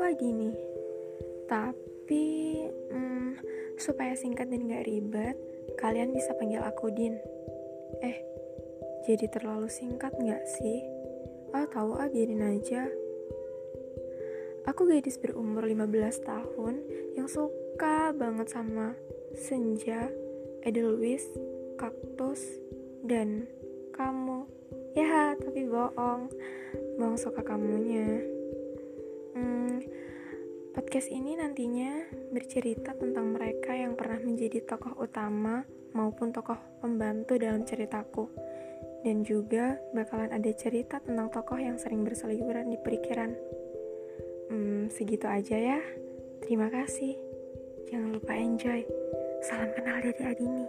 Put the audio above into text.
aku Adini. Tapi hmm, supaya singkat dan gak ribet, kalian bisa panggil aku Din. Eh, jadi terlalu singkat gak sih? Oh tahu ah biarin aja. Aku gadis berumur 15 tahun yang suka banget sama senja, edelweiss, kaktus, dan kamu. Ya, tapi bohong. Bohong suka kamunya. Podcast ini nantinya bercerita tentang mereka yang pernah menjadi tokoh utama maupun tokoh pembantu dalam ceritaku. Dan juga bakalan ada cerita tentang tokoh yang sering berseliweran di perikiran. Hmm, segitu aja ya. Terima kasih. Jangan lupa enjoy. Salam kenal dari Adini.